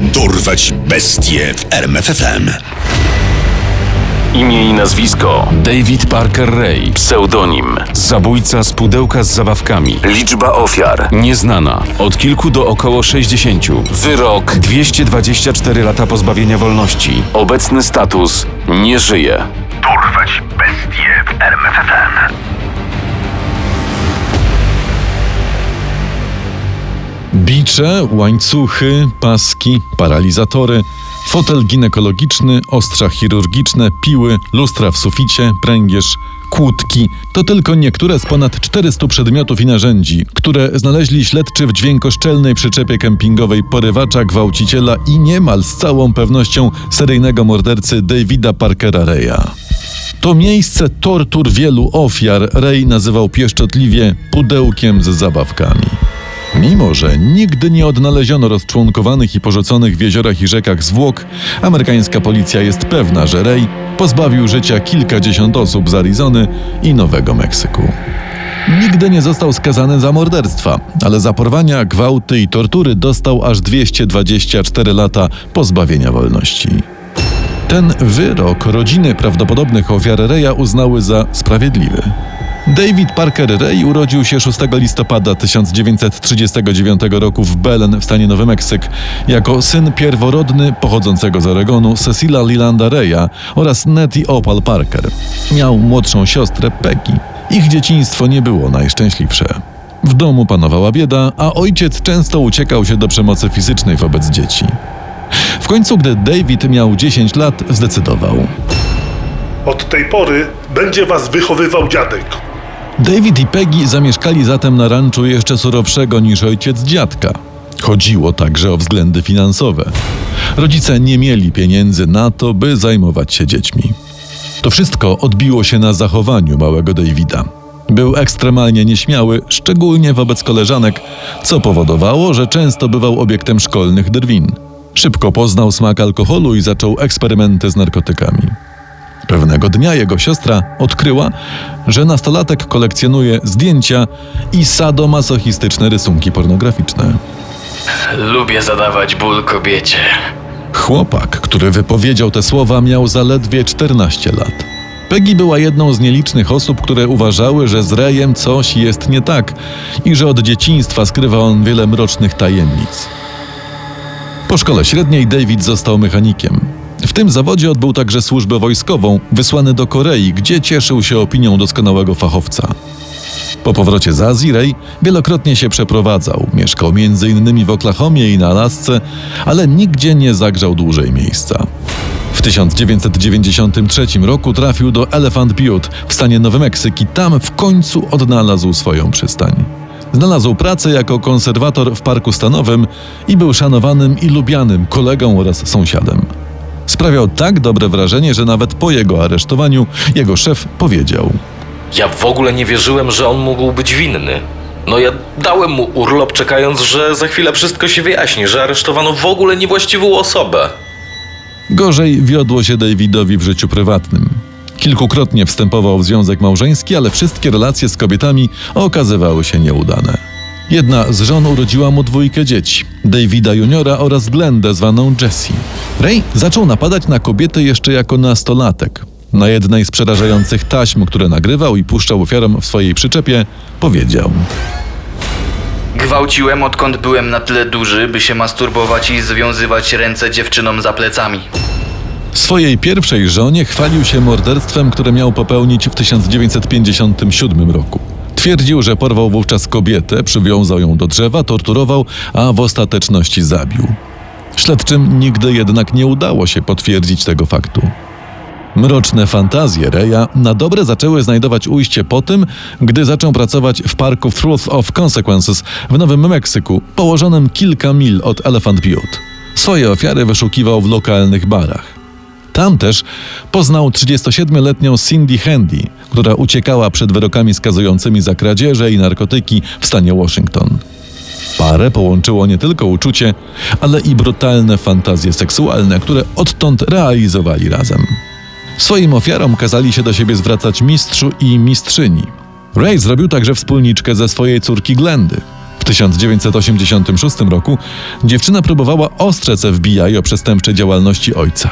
Dorwać bestie w RMFFM. Imię i nazwisko David Parker Ray, pseudonim Zabójca z pudełka z zabawkami. Liczba ofiar nieznana, od kilku do około 60. Wyrok 224 lata pozbawienia wolności. Obecny status nie żyje. Dorwać bestie Bicze, łańcuchy, paski, paralizatory, fotel ginekologiczny, ostrza chirurgiczne, piły, lustra w suficie, pręgierz, kłódki to tylko niektóre z ponad 400 przedmiotów i narzędzi, które znaleźli śledczy w dźwiękoszczelnej przyczepie kempingowej porywacza, gwałciciela i niemal z całą pewnością seryjnego mordercy Davida Parkera Reya. To miejsce tortur wielu ofiar Ray nazywał pieszczotliwie pudełkiem z zabawkami. Mimo, że nigdy nie odnaleziono rozczłonkowanych i porzuconych w jeziorach i rzekach zwłok, amerykańska policja jest pewna, że Ray pozbawił życia kilkadziesiąt osób z Arizony i Nowego Meksyku. Nigdy nie został skazany za morderstwa, ale za porwania, gwałty i tortury dostał aż 224 lata pozbawienia wolności. Ten wyrok rodziny prawdopodobnych ofiar Reya uznały za sprawiedliwy. David Parker Ray urodził się 6 listopada 1939 roku w Belen w stanie Nowy Meksyk jako syn pierworodny pochodzącego z Oregonu Cecila Lilanda Reya oraz Nettie Opal Parker. Miał młodszą siostrę Peggy. Ich dzieciństwo nie było najszczęśliwsze. W domu panowała bieda, a ojciec często uciekał się do przemocy fizycznej wobec dzieci. W końcu, gdy David miał 10 lat, zdecydował. Od tej pory będzie was wychowywał dziadek. David i Peggy zamieszkali zatem na ranczu jeszcze surowszego niż ojciec dziadka. Chodziło także o względy finansowe. Rodzice nie mieli pieniędzy na to, by zajmować się dziećmi. To wszystko odbiło się na zachowaniu małego Davida. Był ekstremalnie nieśmiały, szczególnie wobec koleżanek, co powodowało, że często bywał obiektem szkolnych drwin. Szybko poznał smak alkoholu i zaczął eksperymenty z narkotykami. Pewnego dnia jego siostra odkryła, że nastolatek kolekcjonuje zdjęcia i sadomasochistyczne rysunki pornograficzne. Lubię zadawać ból kobiecie. Chłopak, który wypowiedział te słowa, miał zaledwie 14 lat. Peggy była jedną z nielicznych osób, które uważały, że z Rejem coś jest nie tak i że od dzieciństwa skrywa on wiele mrocznych tajemnic. Po szkole średniej David został mechanikiem. W tym zawodzie odbył także służbę wojskową, wysłany do Korei, gdzie cieszył się opinią doskonałego fachowca. Po powrocie z Azji Ray wielokrotnie się przeprowadzał. Mieszkał m.in. w Oklahomie i na Alasce, ale nigdzie nie zagrzał dłużej miejsca. W 1993 roku trafił do Elephant Butte w stanie Nowy Meksyk i tam w końcu odnalazł swoją przystań. Znalazł pracę jako konserwator w parku stanowym i był szanowanym i lubianym kolegą oraz sąsiadem. Sprawiał tak dobre wrażenie, że nawet po jego aresztowaniu jego szef powiedział: Ja w ogóle nie wierzyłem, że on mógł być winny. No ja dałem mu urlop, czekając, że za chwilę wszystko się wyjaśni, że aresztowano w ogóle niewłaściwą osobę. Gorzej wiodło się Davidowi w życiu prywatnym. Kilkukrotnie wstępował w związek małżeński, ale wszystkie relacje z kobietami okazywały się nieudane. Jedna z żon urodziła mu dwójkę dzieci, Davida Juniora oraz Glendę zwaną Jessie. Ray zaczął napadać na kobiety jeszcze jako nastolatek. Na jednej z przerażających taśm, które nagrywał i puszczał ofiarom w swojej przyczepie, powiedział – Gwałciłem odkąd byłem na tyle duży, by się masturbować i związywać ręce dziewczynom za plecami. Swojej pierwszej żonie chwalił się morderstwem, które miał popełnić w 1957 roku. Twierdził, że porwał wówczas kobietę, przywiązał ją do drzewa, torturował, a w ostateczności zabił. Śledczym nigdy jednak nie udało się potwierdzić tego faktu. Mroczne fantazje Reya na dobre zaczęły znajdować ujście po tym, gdy zaczął pracować w parku Truth of Consequences w Nowym Meksyku, położonym kilka mil od Elephant Butte. Swoje ofiary wyszukiwał w lokalnych barach. Tam też poznał 37-letnią Cindy Handy, która uciekała przed wyrokami skazującymi za kradzieże i narkotyki w stanie Washington. Parę połączyło nie tylko uczucie, ale i brutalne fantazje seksualne, które odtąd realizowali razem. Swoim ofiarom kazali się do siebie zwracać mistrzu i mistrzyni. Ray zrobił także wspólniczkę ze swojej córki Glendy. W 1986 roku dziewczyna próbowała ostrzec FBI o przestępczej działalności ojca.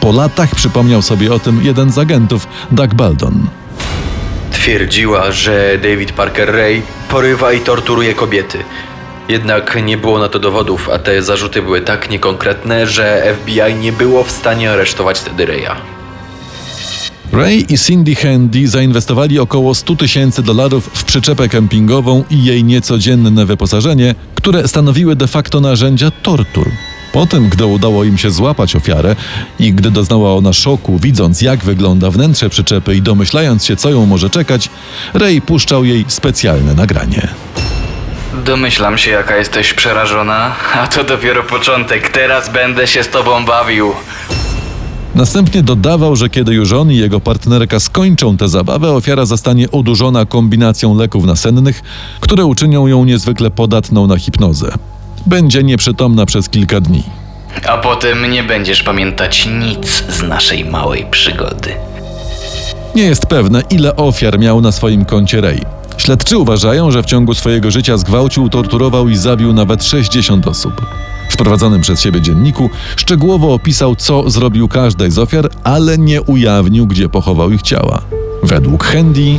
Po latach przypomniał sobie o tym jeden z agentów, Doug Baldon. Twierdziła, że David Parker Ray porywa i torturuje kobiety. Jednak nie było na to dowodów, a te zarzuty były tak niekonkretne, że FBI nie było w stanie aresztować wtedy Raya. Ray i Cindy Handy zainwestowali około 100 tysięcy dolarów w przyczepę kempingową i jej niecodzienne wyposażenie, które stanowiły de facto narzędzia tortur. Po tym, gdy udało im się złapać ofiarę i gdy doznała ona szoku, widząc jak wygląda wnętrze przyczepy i domyślając się, co ją może czekać, Ray puszczał jej specjalne nagranie. Domyślam się, jaka jesteś przerażona, a to dopiero początek. Teraz będę się z tobą bawił. Następnie dodawał, że kiedy już on i jego partnerka skończą tę zabawę, ofiara zostanie odurzona kombinacją leków nasennych, które uczynią ją niezwykle podatną na hipnozę. Będzie nieprzytomna przez kilka dni. A potem nie będziesz pamiętać nic z naszej małej przygody. Nie jest pewne, ile ofiar miał na swoim koncie Ray. Śledczy uważają, że w ciągu swojego życia zgwałcił, torturował i zabił nawet 60 osób. W prowadzonym przez siebie dzienniku szczegółowo opisał, co zrobił każdej z ofiar, ale nie ujawnił, gdzie pochował ich ciała. Według Handy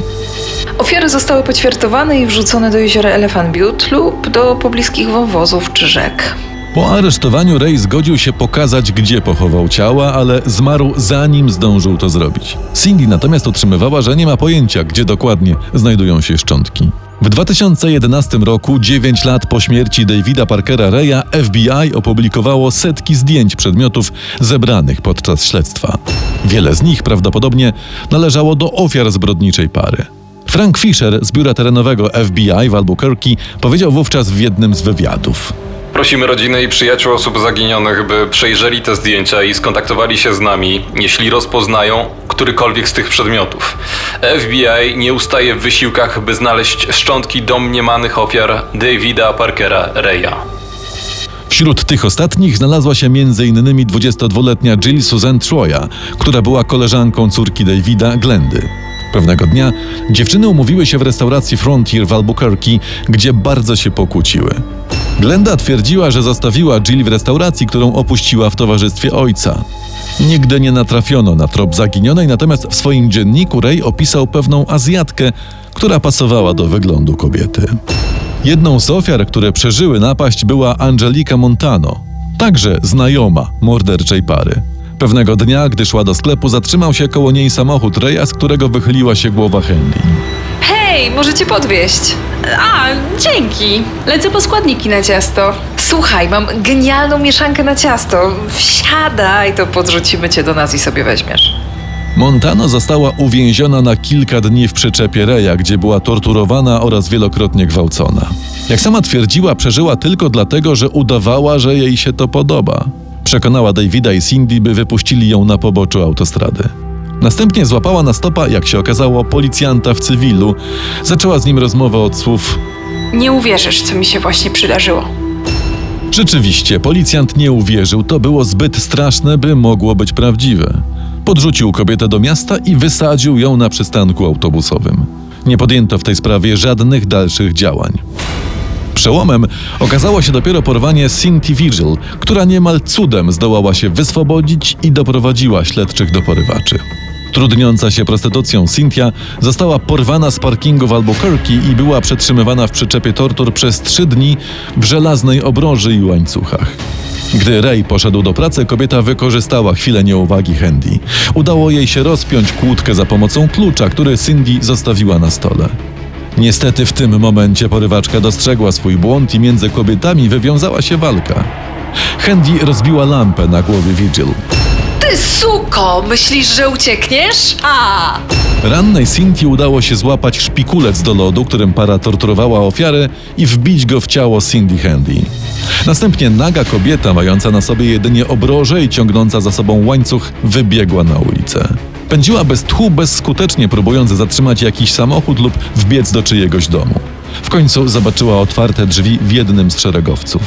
Ofiary zostały poćwiartowane i wrzucone do jeziora Elephant Butte lub do pobliskich wąwozów czy rzek. Po aresztowaniu Ray zgodził się pokazać, gdzie pochował ciała, ale zmarł zanim zdążył to zrobić. Cindy natomiast utrzymywała, że nie ma pojęcia, gdzie dokładnie znajdują się szczątki. W 2011 roku, 9 lat po śmierci Davida Parkera Raya, FBI opublikowało setki zdjęć przedmiotów zebranych podczas śledztwa. Wiele z nich prawdopodobnie należało do ofiar zbrodniczej pary. Frank Fisher z biura terenowego FBI w Albuquerque powiedział wówczas w jednym z wywiadów. Prosimy rodziny i przyjaciół osób zaginionych, by przejrzeli te zdjęcia i skontaktowali się z nami, jeśli rozpoznają którykolwiek z tych przedmiotów. FBI nie ustaje w wysiłkach, by znaleźć szczątki domniemanych ofiar Davida Parkera Raya. Wśród tych ostatnich znalazła się m.in. 22-letnia Jill Susan Troya, która była koleżanką córki Davida, Glendy. Pewnego dnia dziewczyny umówiły się w restauracji Frontier w Albuquerque, gdzie bardzo się pokłóciły. Glenda twierdziła, że zostawiła Jill w restauracji, którą opuściła w towarzystwie ojca. Nigdy nie natrafiono na trop zaginionej, natomiast w swoim dzienniku Ray opisał pewną Azjatkę, która pasowała do wyglądu kobiety. Jedną z ofiar, które przeżyły napaść, była Angelika Montano, także znajoma morderczej pary. Pewnego dnia, gdy szła do sklepu, zatrzymał się koło niej samochód Reja, z którego wychyliła się głowa Henry. Hej, możecie podwieźć. A, dzięki. Lecę po składniki na ciasto. Słuchaj, mam genialną mieszankę na ciasto. Wsiadaj, to podrzucimy cię do nas i sobie weźmiesz. Montano została uwięziona na kilka dni w przyczepie Reja, gdzie była torturowana oraz wielokrotnie gwałcona. Jak sama twierdziła, przeżyła tylko dlatego, że udawała, że jej się to podoba. Przekonała Davida i Cindy, by wypuścili ją na poboczu autostrady. Następnie złapała na stopa, jak się okazało, policjanta w cywilu. Zaczęła z nim rozmowę od słów Nie uwierzysz, co mi się właśnie przydarzyło. Rzeczywiście, policjant nie uwierzył, to było zbyt straszne, by mogło być prawdziwe. Podrzucił kobietę do miasta i wysadził ją na przystanku autobusowym. Nie podjęto w tej sprawie żadnych dalszych działań. Przełomem okazało się dopiero porwanie Cynthia Vigil, która niemal cudem zdołała się wyswobodzić i doprowadziła śledczych do porywaczy. Trudniąca się prostytucją Cynthia została porwana z parkingu w Albuquerque i była przetrzymywana w przyczepie tortur przez trzy dni w żelaznej obroży i łańcuchach. Gdy Ray poszedł do pracy, kobieta wykorzystała chwilę nieuwagi Handy. Udało jej się rozpiąć kłódkę za pomocą klucza, który Cindy zostawiła na stole. Niestety w tym momencie porywaczka dostrzegła swój błąd i między kobietami wywiązała się walka. Handy rozbiła lampę na głowie Vigil. Ty suko, myślisz, że uciekniesz? A! Rannej Cynthii udało się złapać szpikulec do lodu, którym para torturowała ofiarę i wbić go w ciało Cindy Handy. Następnie naga kobieta, mająca na sobie jedynie obroże i ciągnąca za sobą łańcuch, wybiegła na ulicę. Pędziła bez tchu, bezskutecznie próbując zatrzymać jakiś samochód lub wbiec do czyjegoś domu. W końcu zobaczyła otwarte drzwi w jednym z szeregowców.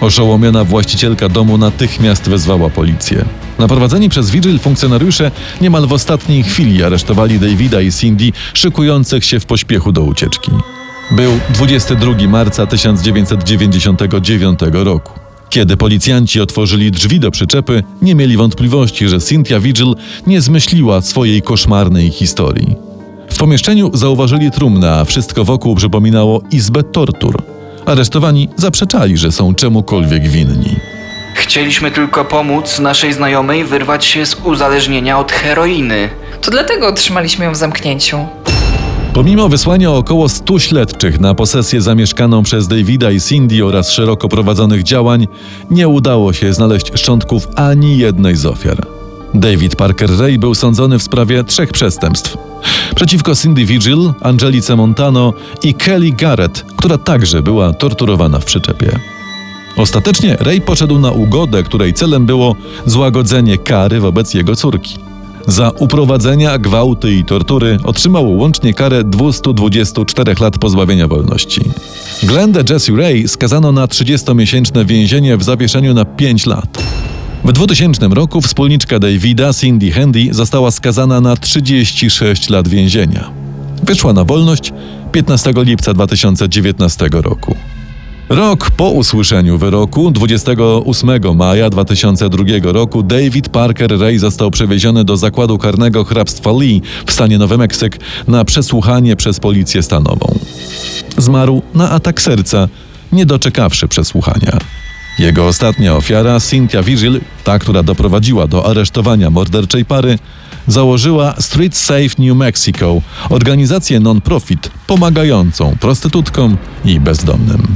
Oszołomiona właścicielka domu natychmiast wezwała policję. Naprowadzeni przez Vigil funkcjonariusze niemal w ostatniej chwili aresztowali Davida i Cindy, szykujących się w pośpiechu do ucieczki. Był 22 marca 1999 roku. Kiedy policjanci otworzyli drzwi do przyczepy, nie mieli wątpliwości, że Cynthia Vigil nie zmyśliła swojej koszmarnej historii. W pomieszczeniu zauważyli trumnę, a wszystko wokół przypominało izbę tortur. Aresztowani zaprzeczali, że są czemukolwiek winni. Chcieliśmy tylko pomóc naszej znajomej wyrwać się z uzależnienia od heroiny. To dlatego otrzymaliśmy ją w zamknięciu. Pomimo wysłania około 100 śledczych na posesję zamieszkaną przez Davida i Cindy oraz szeroko prowadzonych działań, nie udało się znaleźć szczątków ani jednej z ofiar. David Parker Ray był sądzony w sprawie trzech przestępstw. Przeciwko Cindy Vigil, Angelice Montano i Kelly Garrett, która także była torturowana w przyczepie. Ostatecznie Ray poszedł na ugodę, której celem było złagodzenie kary wobec jego córki. Za uprowadzenia, gwałty i tortury otrzymał łącznie karę 224 lat pozbawienia wolności. Glendę Jessie Ray skazano na 30-miesięczne więzienie w zawieszeniu na 5 lat. W 2000 roku wspólniczka Davida, Cindy Handy, została skazana na 36 lat więzienia. Wyszła na wolność 15 lipca 2019 roku. Rok po usłyszeniu wyroku, 28 maja 2002 roku, David Parker Ray został przewieziony do zakładu karnego hrabstwa Lee w stanie Nowy Meksyk na przesłuchanie przez policję stanową. Zmarł na atak serca, nie doczekawszy przesłuchania. Jego ostatnia ofiara, Cynthia Vigil, ta, która doprowadziła do aresztowania morderczej pary, założyła Street Safe New Mexico, organizację non-profit pomagającą prostytutkom i bezdomnym.